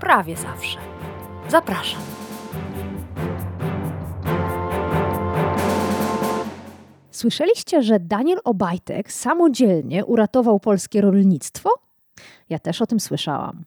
prawie zawsze. Zapraszam. Słyszeliście, że Daniel Obajtek samodzielnie uratował polskie rolnictwo? Ja też o tym słyszałam.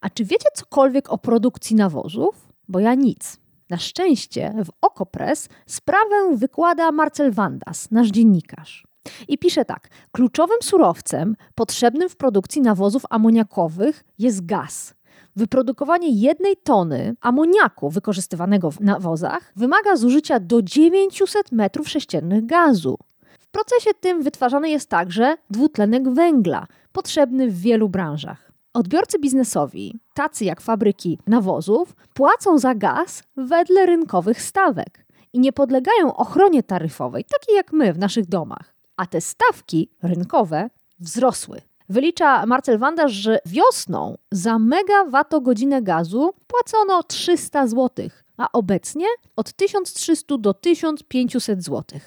A czy wiecie cokolwiek o produkcji nawozów? Bo ja nic. Na szczęście w Okopres sprawę wykłada Marcel Wandas, nasz dziennikarz. I pisze tak: kluczowym surowcem potrzebnym w produkcji nawozów amoniakowych jest gaz. Wyprodukowanie jednej tony amoniaku wykorzystywanego w nawozach wymaga zużycia do 900 m3 gazu. W procesie tym wytwarzany jest także dwutlenek węgla, potrzebny w wielu branżach. Odbiorcy biznesowi, tacy jak fabryki nawozów, płacą za gaz wedle rynkowych stawek i nie podlegają ochronie taryfowej, takiej jak my w naszych domach. A te stawki rynkowe wzrosły. Wylicza Marcel Wandasz, że wiosną za megawattogodzinę gazu płacono 300 zł, a obecnie od 1300 do 1500 zł.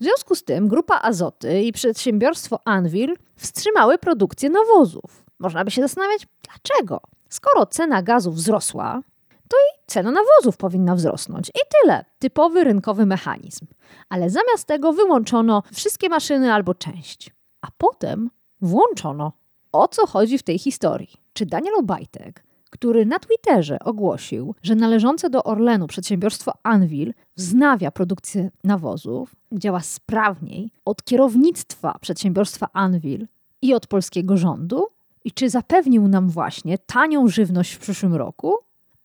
W związku z tym grupa Azoty i przedsiębiorstwo Anvil wstrzymały produkcję nawozów. Można by się zastanawiać, dlaczego? Skoro cena gazu wzrosła, to i cena nawozów powinna wzrosnąć. I tyle. Typowy rynkowy mechanizm. Ale zamiast tego wyłączono wszystkie maszyny albo część. A potem włączono. O co chodzi w tej historii? Czy Daniel Obajtek, który na Twitterze ogłosił, że należące do Orlenu przedsiębiorstwo Anvil wznawia produkcję nawozów, działa sprawniej od kierownictwa przedsiębiorstwa Anvil i od polskiego rządu? I czy zapewnił nam właśnie tanią żywność w przyszłym roku?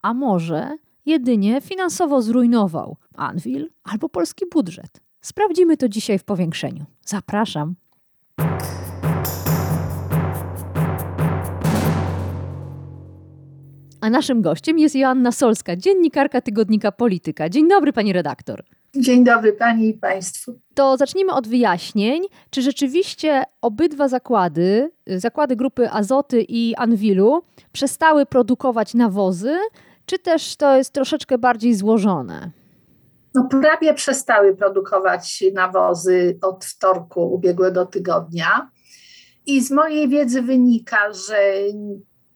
A może jedynie finansowo zrujnował Anvil albo polski budżet? Sprawdzimy to dzisiaj w powiększeniu. Zapraszam. A naszym gościem jest Joanna Solska, dziennikarka tygodnika Polityka. Dzień dobry, pani redaktor. Dzień dobry pani i państwu. To zacznijmy od wyjaśnień. Czy rzeczywiście obydwa zakłady, zakłady grupy Azoty i Anwilu, przestały produkować nawozy, czy też to jest troszeczkę bardziej złożone? No, prawie przestały produkować nawozy od wtorku ubiegłego tygodnia. I z mojej wiedzy wynika, że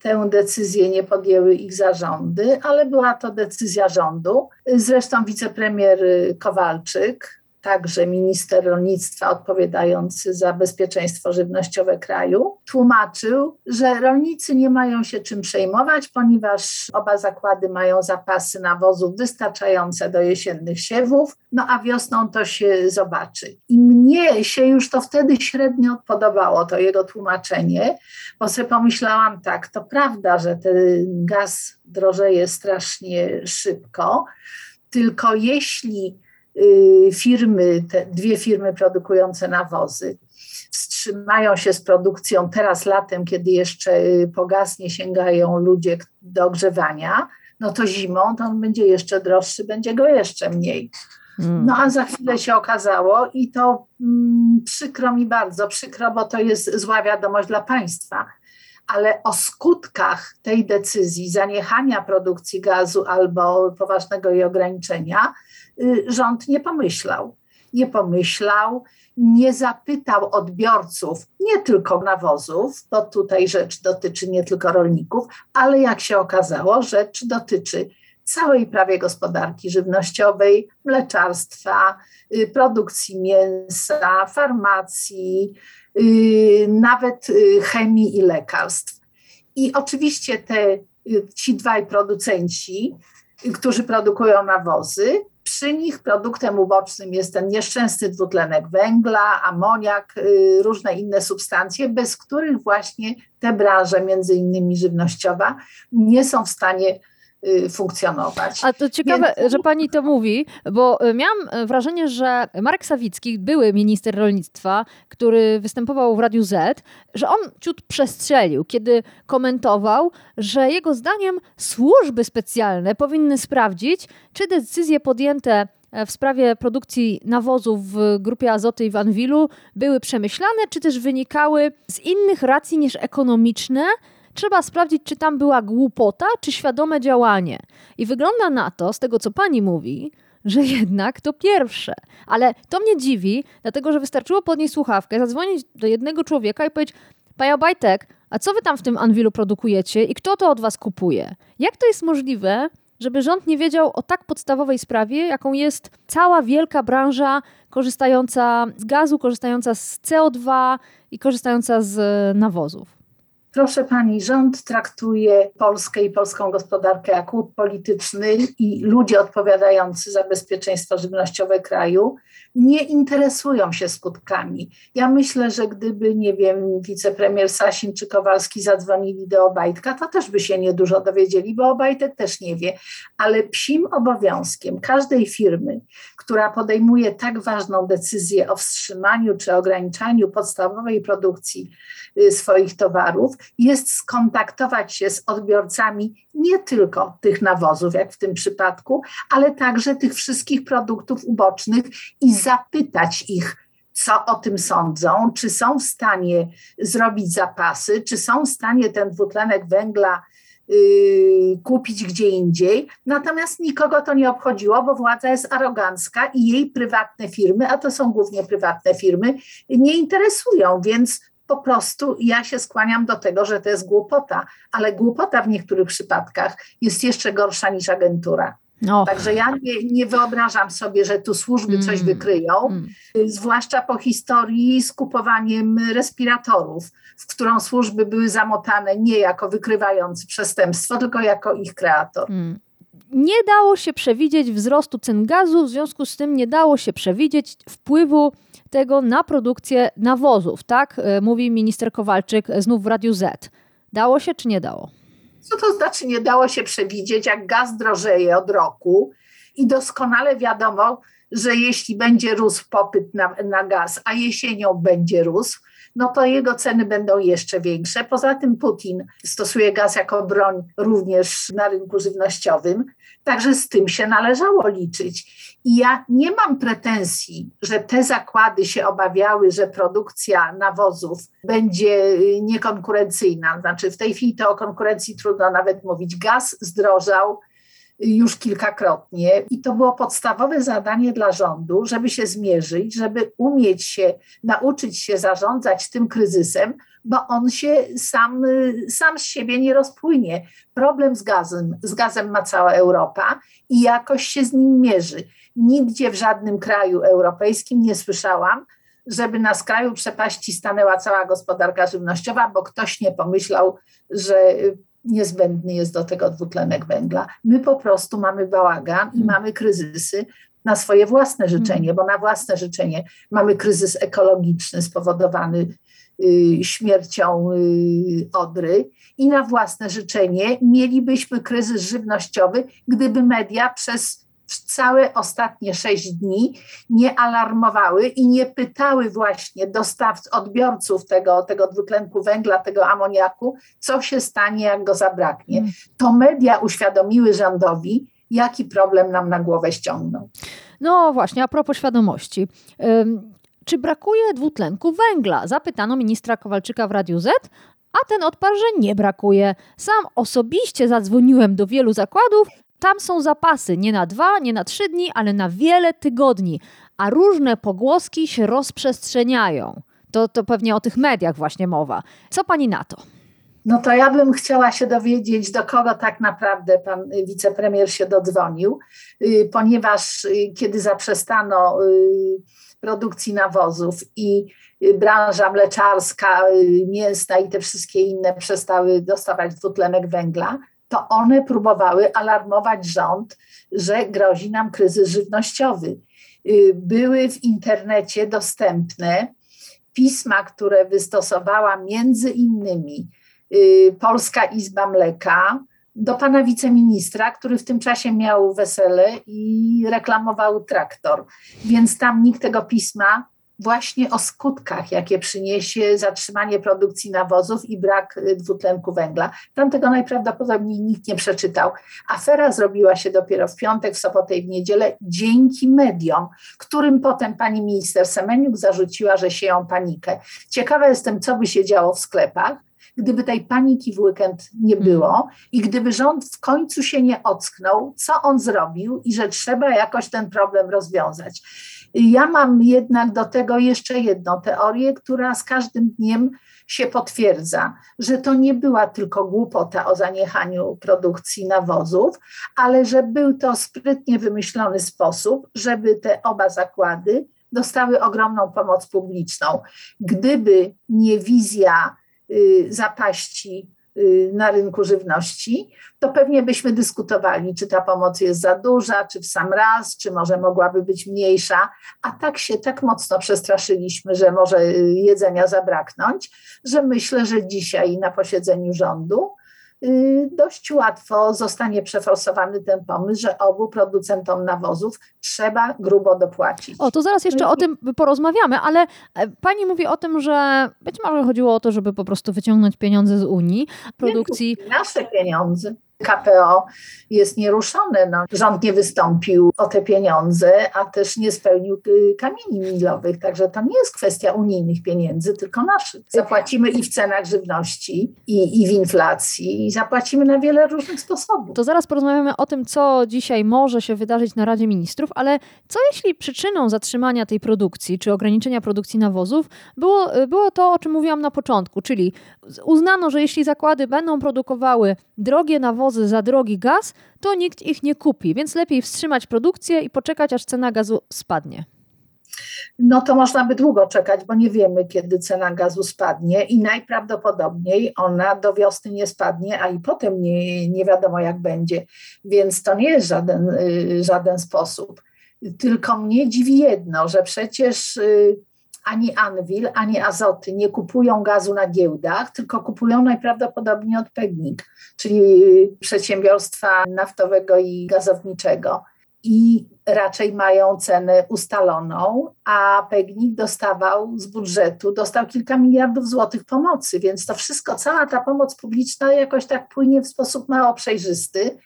tę decyzję nie podjęły ich zarządy, ale była to decyzja rządu. Zresztą wicepremier Kowalczyk także minister rolnictwa odpowiadający za bezpieczeństwo żywnościowe kraju, tłumaczył, że rolnicy nie mają się czym przejmować, ponieważ oba zakłady mają zapasy nawozów wystarczające do jesiennych siewów, no a wiosną to się zobaczy. I mnie się już to wtedy średnio podobało, to jego tłumaczenie, bo sobie pomyślałam tak, to prawda, że ten gaz drożeje strasznie szybko, tylko jeśli firmy, te dwie firmy produkujące nawozy, wstrzymają się z produkcją teraz latem, kiedy jeszcze y, pogasnie, sięgają ludzie do ogrzewania, no to zimą to on będzie jeszcze droższy, będzie go jeszcze mniej. Hmm. No a za chwilę się okazało i to mm, przykro mi bardzo, przykro, bo to jest zła wiadomość dla państwa, ale o skutkach tej decyzji zaniechania produkcji gazu albo poważnego jej ograniczenia y, rząd nie pomyślał. Nie pomyślał, nie zapytał odbiorców, nie tylko nawozów, bo tutaj rzecz dotyczy nie tylko rolników, ale jak się okazało, rzecz dotyczy całej prawie gospodarki żywnościowej, mleczarstwa, y, produkcji mięsa, farmacji, Y, nawet y, chemii i lekarstw. I oczywiście te, y, ci dwaj producenci, którzy produkują nawozy, przy nich produktem ubocznym jest ten nieszczęsny dwutlenek węgla, amoniak, różne inne substancje, bez których właśnie te branże, między innymi żywnościowa, nie są w stanie Y, funkcjonować. A to ciekawe, Więc... że pani to mówi, bo y, miałam y, wrażenie, że Marek Sawicki, były minister rolnictwa, który występował w Radiu Z, że on ciut przestrzelił, kiedy komentował, że jego zdaniem służby specjalne powinny sprawdzić, czy decyzje podjęte e, w sprawie produkcji nawozów w grupie Azoty i w Anwilu były przemyślane, czy też wynikały z innych racji niż ekonomiczne, Trzeba sprawdzić, czy tam była głupota, czy świadome działanie. I wygląda na to, z tego co pani mówi, że jednak to pierwsze. Ale to mnie dziwi, dlatego że wystarczyło podnieść słuchawkę, zadzwonić do jednego człowieka i powiedzieć: Panie Bajtek, a co wy tam w tym Anwilu produkujecie i kto to od was kupuje? Jak to jest możliwe, żeby rząd nie wiedział o tak podstawowej sprawie, jaką jest cała wielka branża korzystająca z gazu, korzystająca z CO2 i korzystająca z nawozów? Proszę pani, rząd traktuje Polskę i polską gospodarkę jak łuk polityczny i ludzie odpowiadający za bezpieczeństwo żywnościowe kraju nie interesują się skutkami. Ja myślę, że gdyby, nie wiem, wicepremier Sasin czy Kowalski zadzwonili do Obajtka, to też by się niedużo dowiedzieli, bo Obajtek też nie wie. Ale psim obowiązkiem każdej firmy, która podejmuje tak ważną decyzję o wstrzymaniu czy ograniczaniu podstawowej produkcji y, swoich towarów, jest skontaktować się z odbiorcami nie tylko tych nawozów, jak w tym przypadku, ale także tych wszystkich produktów ubocznych i zapytać ich, co o tym sądzą, czy są w stanie zrobić zapasy, czy są w stanie ten dwutlenek węgla yy, kupić gdzie indziej. Natomiast nikogo to nie obchodziło, bo władza jest arogancka i jej prywatne firmy, a to są głównie prywatne firmy, nie interesują, więc po prostu ja się skłaniam do tego, że to jest głupota, ale głupota w niektórych przypadkach jest jeszcze gorsza niż agentura. No. Także ja nie, nie, wyobrażam sobie, że tu służby coś mm. wykryją, mm. zwłaszcza po historii z kupowaniem respiratorów, w którą służby były zamotane nie jako wykrywający przestępstwo, tylko jako ich kreator. Mm. Nie dało się przewidzieć wzrostu cen gazu, w związku z tym nie dało się przewidzieć wpływu tego na produkcję nawozów, tak? E, mówi minister Kowalczyk znów w Radiu Z. Dało się czy nie dało? Co to znaczy nie dało się przewidzieć, jak gaz drożeje od roku i doskonale wiadomo, że jeśli będzie rósł popyt na, na gaz, a jesienią będzie rósł, no to jego ceny będą jeszcze większe. Poza tym Putin stosuje gaz jako broń również na rynku żywnościowym, także z tym się należało liczyć. I ja nie mam pretensji, że te zakłady się obawiały, że produkcja nawozów będzie niekonkurencyjna. Znaczy, w tej chwili to o konkurencji trudno nawet mówić. Gaz zdrożał, już kilkakrotnie i to było podstawowe zadanie dla rządu, żeby się zmierzyć, żeby umieć się, nauczyć się zarządzać tym kryzysem, bo on się sam, sam z siebie nie rozpłynie. Problem z gazem, z gazem ma cała Europa i jakoś się z nim mierzy. Nigdzie w żadnym kraju europejskim nie słyszałam, żeby na skraju przepaści stanęła cała gospodarka żywnościowa, bo ktoś nie pomyślał, że niezbędny jest do tego dwutlenek węgla. My po prostu mamy bałagan i hmm. mamy kryzysy na swoje własne życzenie, hmm. bo na własne życzenie mamy kryzys ekologiczny spowodowany y, śmiercią y, Odry i na własne życzenie mielibyśmy kryzys żywnościowy, gdyby media przez całe ostatnie sześć dni nie alarmowały i nie pytały właśnie dostawców, odbiorców tego, tego dwutlenku węgla, tego amoniaku, co się stanie, jak go zabraknie. Mm. To media uświadomiły rządowi, jaki problem nam na głowę ściągną. No właśnie, a propos świadomości. Czy brakuje dwutlenku węgla? Zapytano ministra Kowalczyka w Radiu Z, a ten odparł, że nie brakuje. Sam osobiście zadzwoniłem do wielu zakładów tam są zapasy nie na dwa, nie na trzy dni, ale na wiele tygodni, a różne pogłoski się rozprzestrzeniają. To, to pewnie o tych mediach właśnie mowa. Co pani na to? No to ja bym chciała się dowiedzieć, do kogo tak naprawdę pan wicepremier się dodzwonił, y, ponieważ y, kiedy zaprzestano y, produkcji nawozów i branża mleczarska, mięsna i te wszystkie inne przestały dostawać dwutlenek węgla, to one próbowały alarmować rząd, że grozi nam kryzys żywnościowy. Y, były w internecie dostępne pisma, które wystosowała między innymi y, Polska Izba Mleka, do pana wiceministra, który w tym czasie miał wesele i reklamował traktor. Więc tam nikt tego pisma właśnie o skutkach, jakie przyniesie zatrzymanie produkcji nawozów i brak y, dwutlenku węgla. Tam tego najprawdopodobniej nikt nie przeczytał. Afera zrobiła się dopiero w piątek, w sobotę i w niedzielę dzięki mediom, którym potem pani minister Semeniuk zarzuciła, że sieją panikę. Ciekawa jestem, co by się działo w sklepach, gdyby tej paniki w weekend nie było i gdyby rząd w końcu się nie ocknął, co on zrobił i że trzeba jakoś ten problem rozwiązać. Ja mam jednak do tego jeszcze jedną teorię, która z każdym dniem się potwierdza, że to nie była tylko głupota o zaniechaniu produkcji nawozów, ale że był to sprytnie wymyślony sposób, żeby te oba zakłady dostały ogromną pomoc publiczną. Gdyby nie wizja y, zapaści na rynku żywności, to pewnie byśmy dyskutowali, czy ta pomoc jest za duża, czy w sam raz, czy może mogłaby być mniejsza. A tak się tak mocno przestraszyliśmy, że może y, jedzenia zabraknąć, że myślę, że dzisiaj na posiedzeniu rządu Y, dość łatwo zostanie przeforsowany ten pomysł, że obu producentom nawozów trzeba grubo dopłacić. O, to zaraz jeszcze o tym porozmawiamy, ale e, pani mówi o tym, że być może chodziło o to, żeby po prostu wyciągnąć pieniądze z Unii, produkcji. Nasze pieniądze. KPO jest nieruszone. No, rząd nie wystąpił o te pieniądze, a też nie spełnił y, kamieni milowych. Także to nie jest kwestia unijnych pieniędzy, tylko naszych. Zapłacimy i w cenach żywności, i, i w inflacji, i zapłacimy na wiele różnych sposobów. To zaraz porozmawiamy o tym, co dzisiaj może się wydarzyć na Radzie Ministrów, ale co jeśli przyczyną zatrzymania tej produkcji, czy ograniczenia produkcji nawozów było, y, było to, o czym mówiłam na początku, czyli uznano, że jeśli zakłady będą produkowały drogie nawozy, za drogi gaz, to nikt ich nie kupi, więc lepiej wstrzymać produkcję i poczekać, aż cena gazu spadnie. No to można by długo czekać, bo nie wiemy, kiedy cena gazu spadnie i najprawdopodobniej ona do wiosny nie spadnie, a i potem nie, nie wiadomo, jak będzie. Więc to nie jest żaden, y, żaden sposób. Tylko mnie dziwi jedno, że przecież y, ani Anwil, ani Azoty nie kupują gazu na giełdach, tylko kupują najprawdopodobniej od PGNiG, czyli przedsiębiorstwa naftowego i gazowniczego. I raczej mają cenę ustaloną, a PGNiG dostawał z budżetu, dostał kilka miliardów złotych pomocy, więc to wszystko, cała ta pomoc publiczna jakoś tak płynie w sposób mało przejrzysty.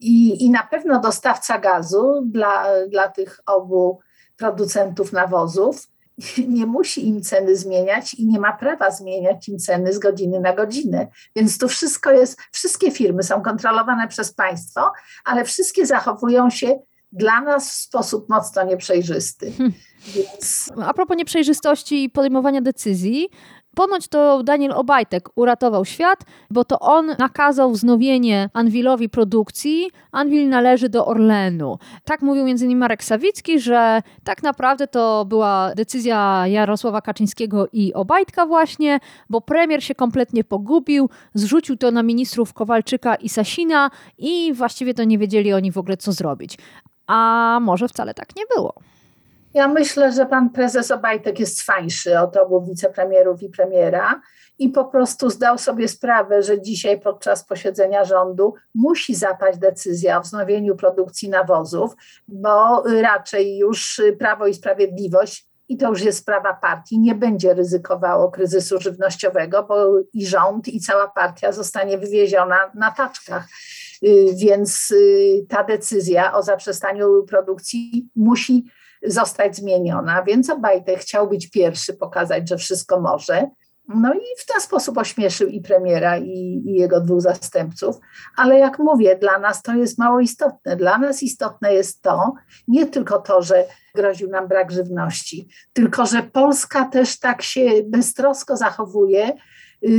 I, i na pewno dostawca gazu dla, dla tych obu producentów nawozów nie musi im ceny zmieniać i nie ma prawa zmieniać im ceny z godziny na godzinę. Więc to wszystko jest, wszystkie firmy są kontrolowane przez państwo, ale wszystkie zachowują się dla nas w sposób mocno nieprzejrzysty. Hmm. Więc... A propos nieprzejrzystości i podejmowania decyzji, Ponoć to Daniel Obajtek uratował świat, bo to on nakazał wznowienie Anwilowi produkcji. Anwil należy do Orlenu. Tak mówił m.in. Marek Sawicki, że tak naprawdę to była decyzja Jarosława Kaczyńskiego i Obajtka właśnie, bo premier się kompletnie pogubił, zrzucił to na ministrów Kowalczyka i Sasina i właściwie to nie wiedzieli oni w ogóle co zrobić. A może wcale tak nie było. Ja myślę, że pan prezes Obajtek jest fajszy od obu wicepremierów i premiera i po prostu zdał sobie sprawę, że dzisiaj podczas posiedzenia rządu musi zapaść decyzja o wznowieniu produkcji nawozów, bo raczej już Prawo i Sprawiedliwość i to już jest sprawa partii, nie będzie ryzykowało kryzysu żywnościowego, bo i rząd, i cała partia zostanie wywieziona na taczkach. Y, więc y, ta decyzja o zaprzestaniu produkcji musi zostać zmieniona, więc Obajtek chciał być pierwszy, pokazać, że wszystko może. No i w ten sposób ośmieszył i premiera, i, i, jego dwóch zastępców. Ale jak mówię, dla nas to jest mało istotne. Dla nas istotne jest to, nie tylko to, że groził nam brak żywności, tylko że Polska też tak się beztrosko zachowuje,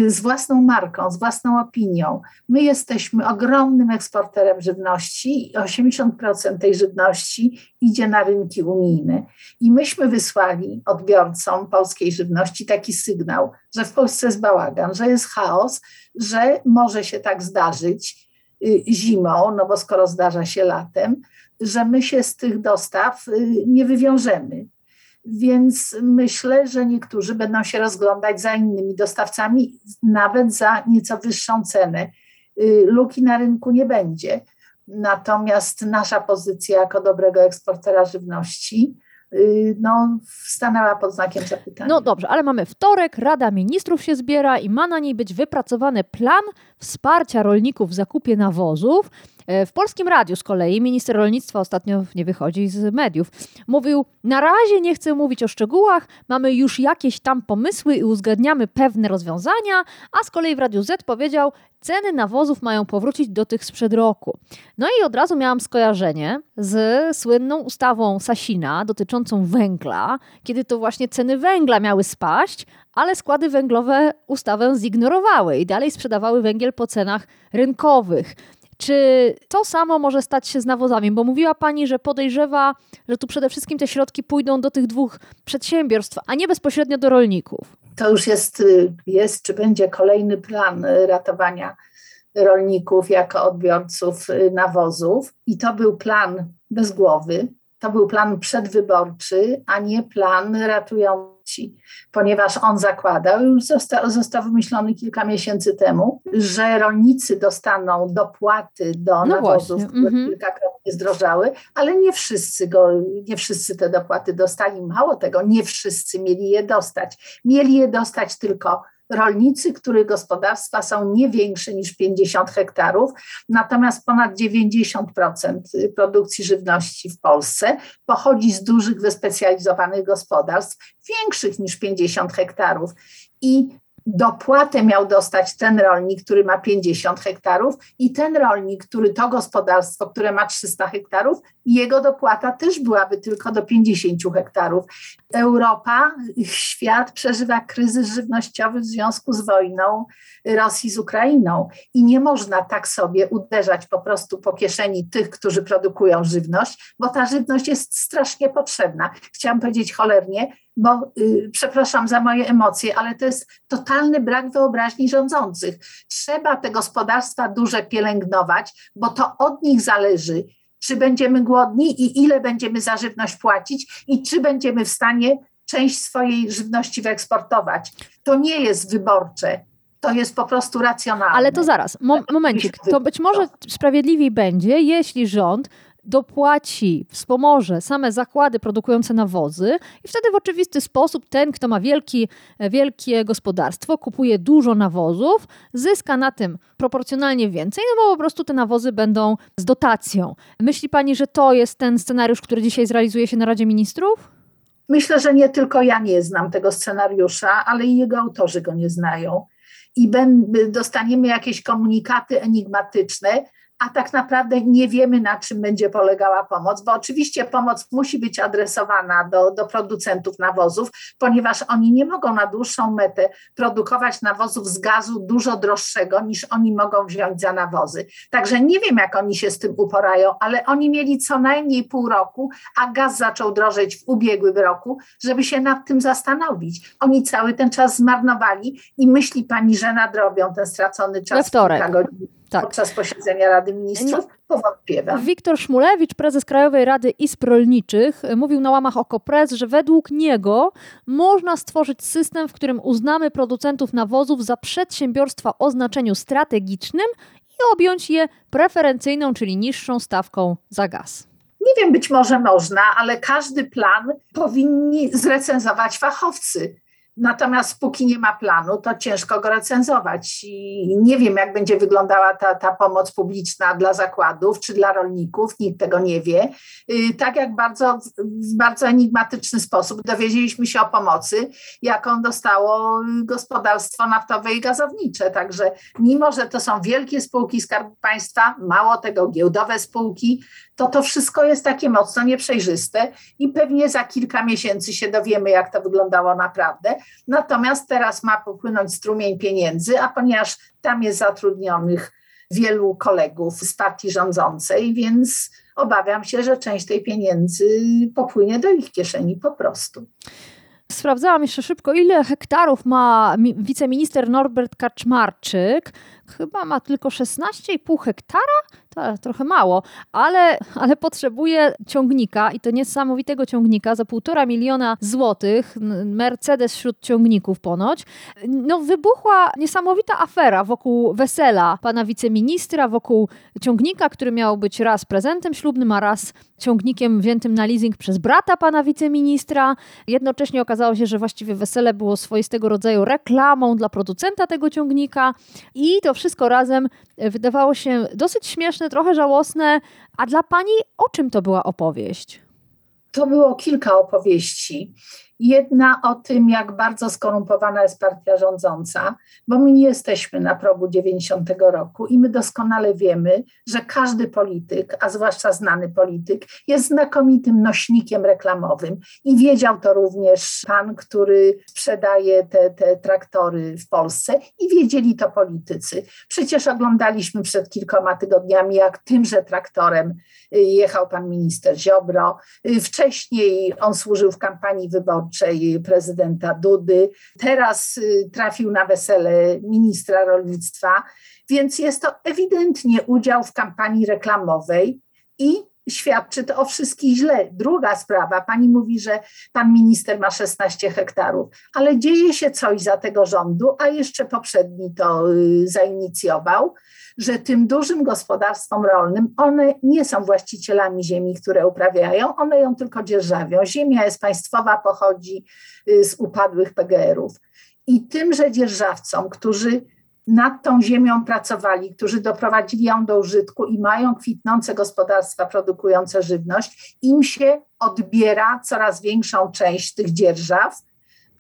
z własną marką, z własną opinią. My jesteśmy ogromnym eksporterem żywności i 80% tej żywności idzie na rynki unijne. I myśmy wysłali odbiorcom polskiej żywności taki sygnał, że w Polsce jest bałagan, że jest chaos, że może się tak zdarzyć y, zimą, no bo skoro zdarza się latem, że my się z tych dostaw y, nie wywiążemy. Więc myślę, że niektórzy będą się rozglądać za innymi dostawcami, nawet za nieco wyższą cenę. y, luki na rynku nie będzie. Natomiast nasza pozycja jako dobrego eksportera żywności y, no, stanęła pod znakiem zapytania. No dobrze, ale mamy wtorek, Rada Ministrów się zbiera i ma na niej być wypracowany plan wsparcia rolników w zakupie nawozów. E, w Polskim Radiu z kolei minister rolnictwa ostatnio nie wychodzi z mediów. Mówił: Na razie nie chcę mówić o szczegółach, mamy już jakieś tam pomysły i uzgadniamy pewne rozwiązania, a z kolei w Radiu Z powiedział: Ceny nawozów mają powrócić do tych sprzed roku. No i od razu miałam skojarzenie z słynną ustawą Sasina dotyczącą węgla, kiedy to właśnie ceny węgla miały spaść, ale składy węglowe ustawę zignorowały i dalej sprzedawały węgiel po cenach rynkowych. Czy to samo może stać się z nawozami? Bo mówiła Pani, że podejrzewa, że tu przede wszystkim te środki pójdą do tych dwóch przedsiębiorstw, a nie bezpośrednio do rolników. To już jest, jest czy będzie kolejny plan ratowania rolników jako odbiorców nawozów. I to był plan bez głowy, to był plan przedwyborczy, a nie plan ratujący ponieważ on zakładał, już został, został wymyślony kilka miesięcy temu, że rolnicy dostaną dopłaty do no nawozów, właśnie. które mm-hmm. kilkakrotnie zdrożały, ale nie wszyscy, go, nie wszyscy te dopłaty dostali. Mało tego, nie wszyscy mieli je dostać. Mieli je dostać tylko rolnicy, których gospodarstwa są nie większe niż 50 hektarów, natomiast ponad 90% produkcji żywności w Polsce pochodzi z dużych, wyspecjalizowanych gospodarstw, większych niż 50 hektarów. I dopłatę miał dostać ten rolnik, który ma 50 hektarów i ten rolnik, który to gospodarstwo, które ma 300 hektarów, jego dopłata też byłaby tylko do 50 hektarów. Europa, świat przeżywa kryzys żywnościowy w związku z wojną Rosji z Ukrainą i nie można tak sobie uderzać po prostu po kieszeni tych, którzy produkują żywność, bo ta żywność jest strasznie potrzebna. Chciałam powiedzieć cholernie, bo y, przepraszam za moje emocje, ale to jest totalny brak wyobraźni rządzących. Trzeba te gospodarstwa duże pielęgnować, bo to od nich zależy, czy będziemy głodni i ile będziemy za żywność płacić i czy będziemy w stanie część swojej żywności wyeksportować. To nie jest wyborcze. To jest po prostu racjonalne. Ale to zaraz, mo momencik. To być może sprawiedliwiej będzie, jeśli rząd dopłaci, wspomoże same zakłady produkujące nawozy i wtedy w oczywisty sposób ten, kto ma wielki, wielkie gospodarstwo, kupuje dużo nawozów, zyska na tym proporcjonalnie więcej, no bo po prostu te nawozy będą z dotacją. Myśli Pani, że to jest ten scenariusz, który dzisiaj zrealizuje się na Radzie Ministrów? Myślę, że nie tylko ja nie znam tego scenariusza, ale i jego autorzy go nie znają. I dostaniemy jakieś komunikaty enigmatyczne, a tak naprawdę nie wiemy, na czym będzie polegała pomoc, bo oczywiście pomoc musi być adresowana do, do producentów nawozów, ponieważ oni nie mogą na dłuższą metę produkować nawozów z gazu dużo droższego niż oni mogą wziąć za nawozy. Także nie wiem, jak oni się z tym uporają, ale oni mieli co najmniej pół roku, a gaz zaczął drożeć w ubiegłym roku, żeby się nad tym zastanowić. Oni cały ten czas zmarnowali i myśli pani, że nadrobią ten stracony czas. We wtorek. Godzin tak. podczas posiedzenia Rady Ministrów? Powątpiewam. Wiktor Szmulewicz, prezes Krajowej Rady Izb Rolniczych, mówił na łamach OKO.press, że według niego można stworzyć system, w którym uznamy producentów nawozów za przedsiębiorstwa o znaczeniu strategicznym i objąć je preferencyjną, czyli niższą stawką za gaz. Nie wiem, być może można, ale każdy plan powinni zrecenzować fachowcy Natomiast póki nie ma planu, to ciężko go recenzować. I nie wiem, jak będzie wyglądała ta, ta pomoc publiczna dla zakładów czy dla rolników, nikt tego nie wie. Y, tak jak bardzo, w bardzo enigmatyczny sposób dowiedzieliśmy się o pomocy, jaką dostało gospodarstwo naftowe i gazownicze. Także mimo, że to są wielkie spółki Skarbu Państwa, mało tego giełdowe spółki, to to wszystko jest takie mocno nieprzejrzyste i pewnie za kilka miesięcy się dowiemy, jak to wyglądało naprawdę. Natomiast teraz ma popłynąć strumień pieniędzy, a ponieważ tam jest zatrudnionych wielu kolegów z partii rządzącej, więc obawiam się, że część tej pieniędzy popłynie do ich kieszeni po prostu. Sprawdzałam jeszcze szybko, ile hektarów ma wiceminister Norbert Kaczmarczyk, chyba ma tylko 16,5 hektara, to trochę mało, ale, ale potrzebuje ciągnika i to niesamowitego ciągnika za półtora miliona złotych, Mercedes wśród ciągników ponoć. No wybuchła niesamowita afera wokół wesela pana wiceministra, wokół ciągnika, który miał być raz prezentem ślubnym, a raz ciągnikiem wziętym na leasing przez brata pana wiceministra. Jednocześnie okazało się, że właściwie wesele było swoistego rodzaju reklamą dla producenta tego ciągnika i to wszystko razem wydawało się dosyć śmieszne, trochę żałosne. A dla pani o czym to była opowieść? To było kilka opowieści. Jedna o tym, jak bardzo skorumpowana jest partia rządząca, bo my nie jesteśmy na progu 90 roku i my doskonale wiemy, że każdy polityk, a zwłaszcza znany polityk, jest znakomitym nośnikiem reklamowym. I wiedział to również pan, który sprzedaje te, te traktory w Polsce, i wiedzieli to politycy. Przecież oglądaliśmy przed kilkoma tygodniami, jak tymże traktorem y, jechał pan minister Ziobro. Y, wcześniej on służył w kampanii wyborczej wyborczej prezydenta Dudy. Teraz y, trafił na wesele ministra rolnictwa, więc jest to ewidentnie udział w kampanii reklamowej i świadczy to o wszystkich źle. Druga sprawa, pani mówi, że pan minister ma 16 hektarów, ale dzieje się coś za tego rządu, a jeszcze poprzedni to y, zainicjował że tym dużym gospodarstwom rolnym, one nie są właścicielami ziemi, które uprawiają, one ją tylko dzierżawią. Ziemia jest państwowa, pochodzi y, z upadłych PGR-ów. I tymże dzierżawcom, którzy nad tą ziemią pracowali, którzy doprowadzili ją do użytku i mają kwitnące gospodarstwa produkujące żywność, im się odbiera coraz większą część tych dzierżaw,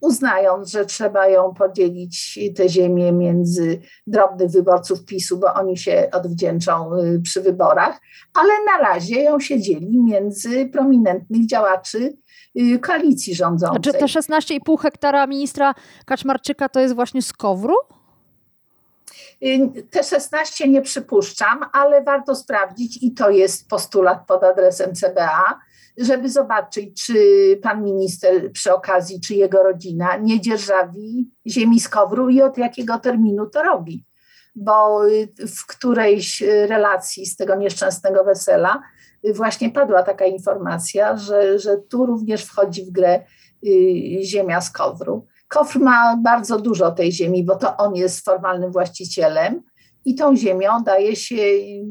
uznając, że trzeba ją podzielić, tę ziemię między drobnych wyborców PiSu, bo oni się odwdzięczą y, przy wyborach, ale na razie ją się dzieli między prominentnych działaczy y, koalicji rządzącej. Czy te 16,5 hektara ministra Kaczmarczyka to jest właśnie z Kowru? Y, te 16 nie przypuszczam, ale warto sprawdzić i to jest postulat pod adresem CBA, żeby zobaczyć, czy pan minister przy okazji, czy jego rodzina nie dzierżawi ziemi z kowru i od jakiego terminu to robi. Bo w którejś relacji z tego nieszczęsnego wesela właśnie padła taka informacja, że, że tu również wchodzi w grę y, ziemia z kowru. Kofr ma bardzo dużo tej ziemi, bo to on jest formalnym właścicielem i tą ziemią daje się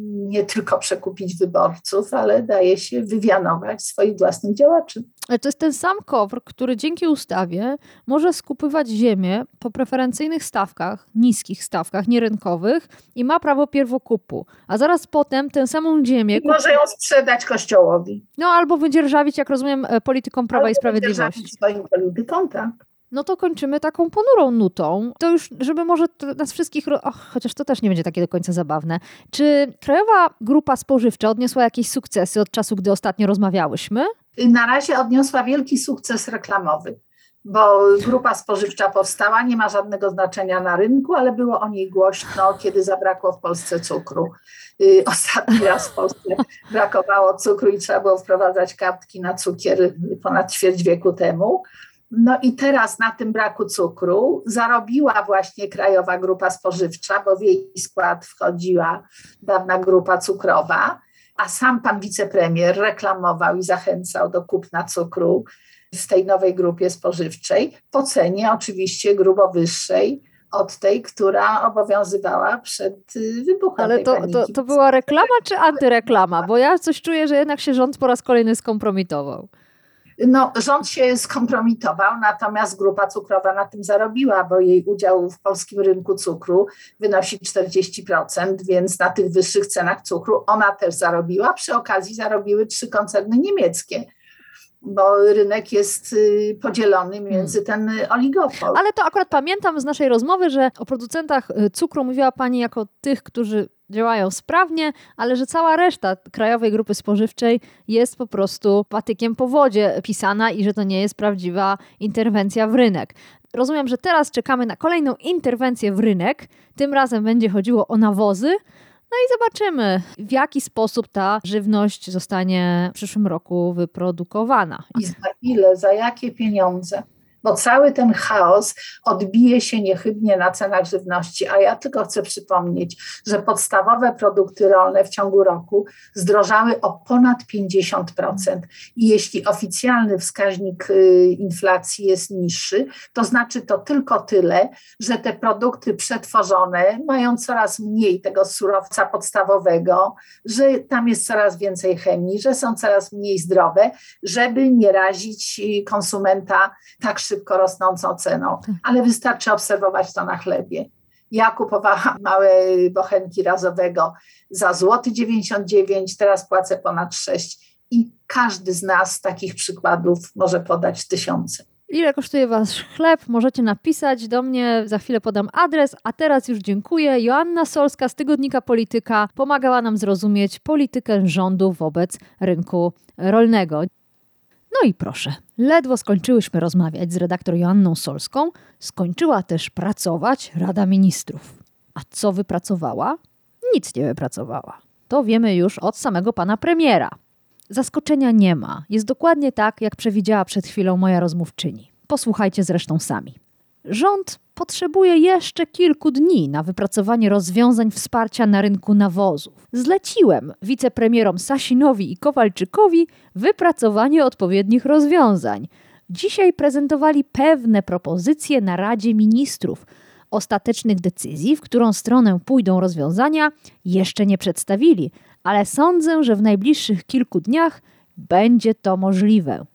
nie tylko przekupić wyborców, ale daje się wywianować swoich własnych działaczy. Ale to jest ten sam KOWR, który dzięki ustawie może skupywać ziemię po preferencyjnych stawkach, niskich stawkach, nierynkowych i ma prawo pierwokupu. A zaraz potem tę samą ziemię... Może ją sprzedać kościołowi. No albo wydzierżawić, jak rozumiem, e, politykom Prawa albo i Sprawiedliwości. swoim politykom, tak no to kończymy taką ponurą nutą. To już, żeby może nas wszystkich, och, chociaż to też nie będzie takie do końca zabawne. Czy Krajowa Grupa Spożywcza odniosła jakieś sukcesy od czasu, gdy ostatnio rozmawiałyśmy? Na razie odniosła wielki sukces reklamowy, bo grupa spożywcza powstała, nie ma żadnego znaczenia na rynku, ale było o niej głośno, kiedy zabrakło w Polsce cukru. Y, ostatni raz w Polsce brakowało cukru i trzeba było wprowadzać kartki na cukier ponad ćwierć wieku temu. No i teraz na tym braku cukru zarobiła właśnie Krajowa Grupa Spożywcza, bo w jej skład wchodziła dawna grupa cukrowa, a sam pan wicepremier reklamował i zachęcał do kupna cukru w tej nowej grupie spożywczej po cenie oczywiście grubo wyższej od tej, która obowiązywała przed y, wybuchem. Ale to, to, to była reklama czy antyreklama? Bo ja coś czuję, że jednak się rząd po raz kolejny skompromitował. No, rząd się skompromitował, natomiast grupa cukrowa na tym zarobiła, bo jej udział w polskim rynku cukru wynosi 40%, więc na tych wyższych cenach cukru ona też zarobiła. Przy okazji zarobiły trzy koncerny niemieckie bo rynek jest y, podzielony między ten oligopol. Ale to akurat pamiętam z naszej rozmowy, że o producentach y, cukru mówiła Pani jako tych, którzy działają sprawnie, ale że cała reszta Krajowej Grupy Spożywczej jest po prostu patykiem po wodzie pisana i że to nie jest prawdziwa interwencja w rynek. Rozumiem, że teraz czekamy na kolejną interwencję w rynek. Tym razem będzie chodziło o nawozy. No i zobaczymy, w jaki sposób ta żywność zostanie w przyszłym roku wyprodukowana. I za ile, za jakie pieniądze? Bo cały ten chaos odbije się niechybnie na cenach żywności. A ja tylko chcę przypomnieć, że podstawowe produkty rolne w ciągu roku zdrożały o ponad 50%. I jeśli oficjalny wskaźnik y, inflacji jest niższy, to znaczy to tylko tyle, że te produkty przetworzone mają coraz mniej tego surowca podstawowego, że tam jest coraz więcej chemii, że są coraz mniej zdrowe, żeby nie razić konsumenta tak szybko rosnącą ceną. Tak. Ale wystarczy obserwować to na chlebie. Ja kupowałam małe bochenki razowego za złoty 99, teraz płacę ponad 6 i każdy z nas takich przykładów może podać tysiące. Ile kosztuje Wasz chleb? Możecie napisać do mnie, za chwilę podam adres, a teraz już dziękuję. Joanna Solska z Tygodnika Polityka pomagała nam zrozumieć politykę rządu wobec rynku rolnego. No i proszę, ledwo skończyłyśmy rozmawiać z redaktor Joanną Solską, skończyła też pracować Rada Ministrów. A co wypracowała? Nic nie wypracowała. To wiemy już od samego pana premiera. Zaskoczenia nie ma. Jest dokładnie tak, jak przewidziała przed chwilą moja rozmówczyni. Posłuchajcie zresztą sami. Rząd potrzebuje jeszcze kilku dni na wypracowanie rozwiązań wsparcia na rynku nawozów. Zleciłem wicepremierom Sasinowi i Kowalczykowi wypracowanie odpowiednich rozwiązań. Dzisiaj prezentowali pewne propozycje na Radzie Ministrów. Ostatecznych decyzji, w którą stronę pójdą rozwiązania, jeszcze nie przedstawili, ale sądzę, że w najbliższych kilku dniach będzie to możliwe.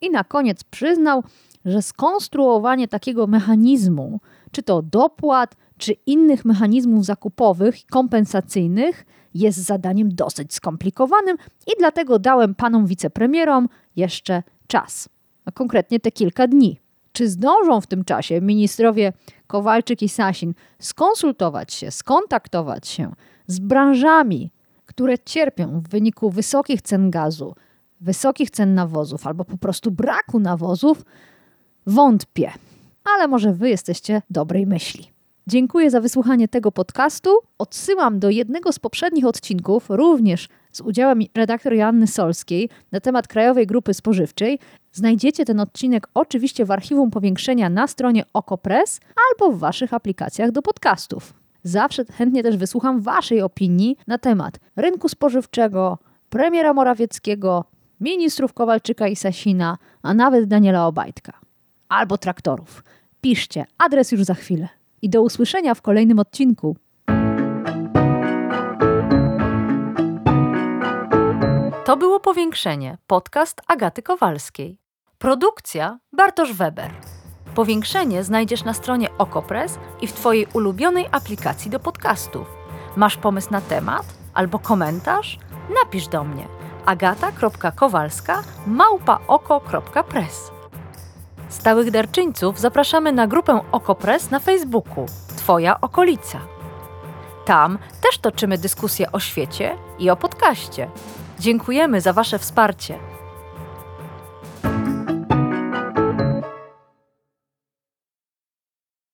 I na koniec przyznał, że skonstruowanie takiego mechanizmu, czy to dopłat, czy innych mechanizmów zakupowych, kompensacyjnych, jest zadaniem dosyć skomplikowanym i dlatego dałem panom wicepremierom jeszcze czas, a konkretnie te kilka dni. Czy zdążą w tym czasie ministrowie Kowalczyk i Sasin skonsultować się, skontaktować się z branżami, które cierpią w wyniku wysokich cen gazu, wysokich cen nawozów albo po prostu braku nawozów, wątpię. Ale może wy jesteście dobrej myśli. Dziękuję za wysłuchanie tego podcastu. Odsyłam do jednego z poprzednich odcinków, również z udziałem redaktor Joanny Solskiej na temat Krajowej Grupy Spożywczej. Znajdziecie ten odcinek oczywiście w archiwum powiększenia na stronie OkoPress albo w waszych aplikacjach do podcastów. Zawsze chętnie też wysłucham Waszej opinii na temat rynku spożywczego, premiera Morawieckiego, ministrów Kowalczyka i Sasina, a nawet Daniela Obajtka. Albo traktorów. Piszcie, adres już za chwilę. I do usłyszenia w kolejnym odcinku. To było powiększenie, podcast Agaty Kowalskiej. Produkcja Bartosz Weber. Powiększenie znajdziesz na stronie Okopres i w Twojej ulubionej aplikacji do podcastów. Masz pomysł na temat albo komentarz? Napisz do mnie agata.kowalska małpaoko.press. Stałych darczyńców zapraszamy na grupę Okopres na Facebooku Twoja okolica. Tam też toczymy dyskusje o świecie i o podcaście. Dziękujemy za Wasze wsparcie.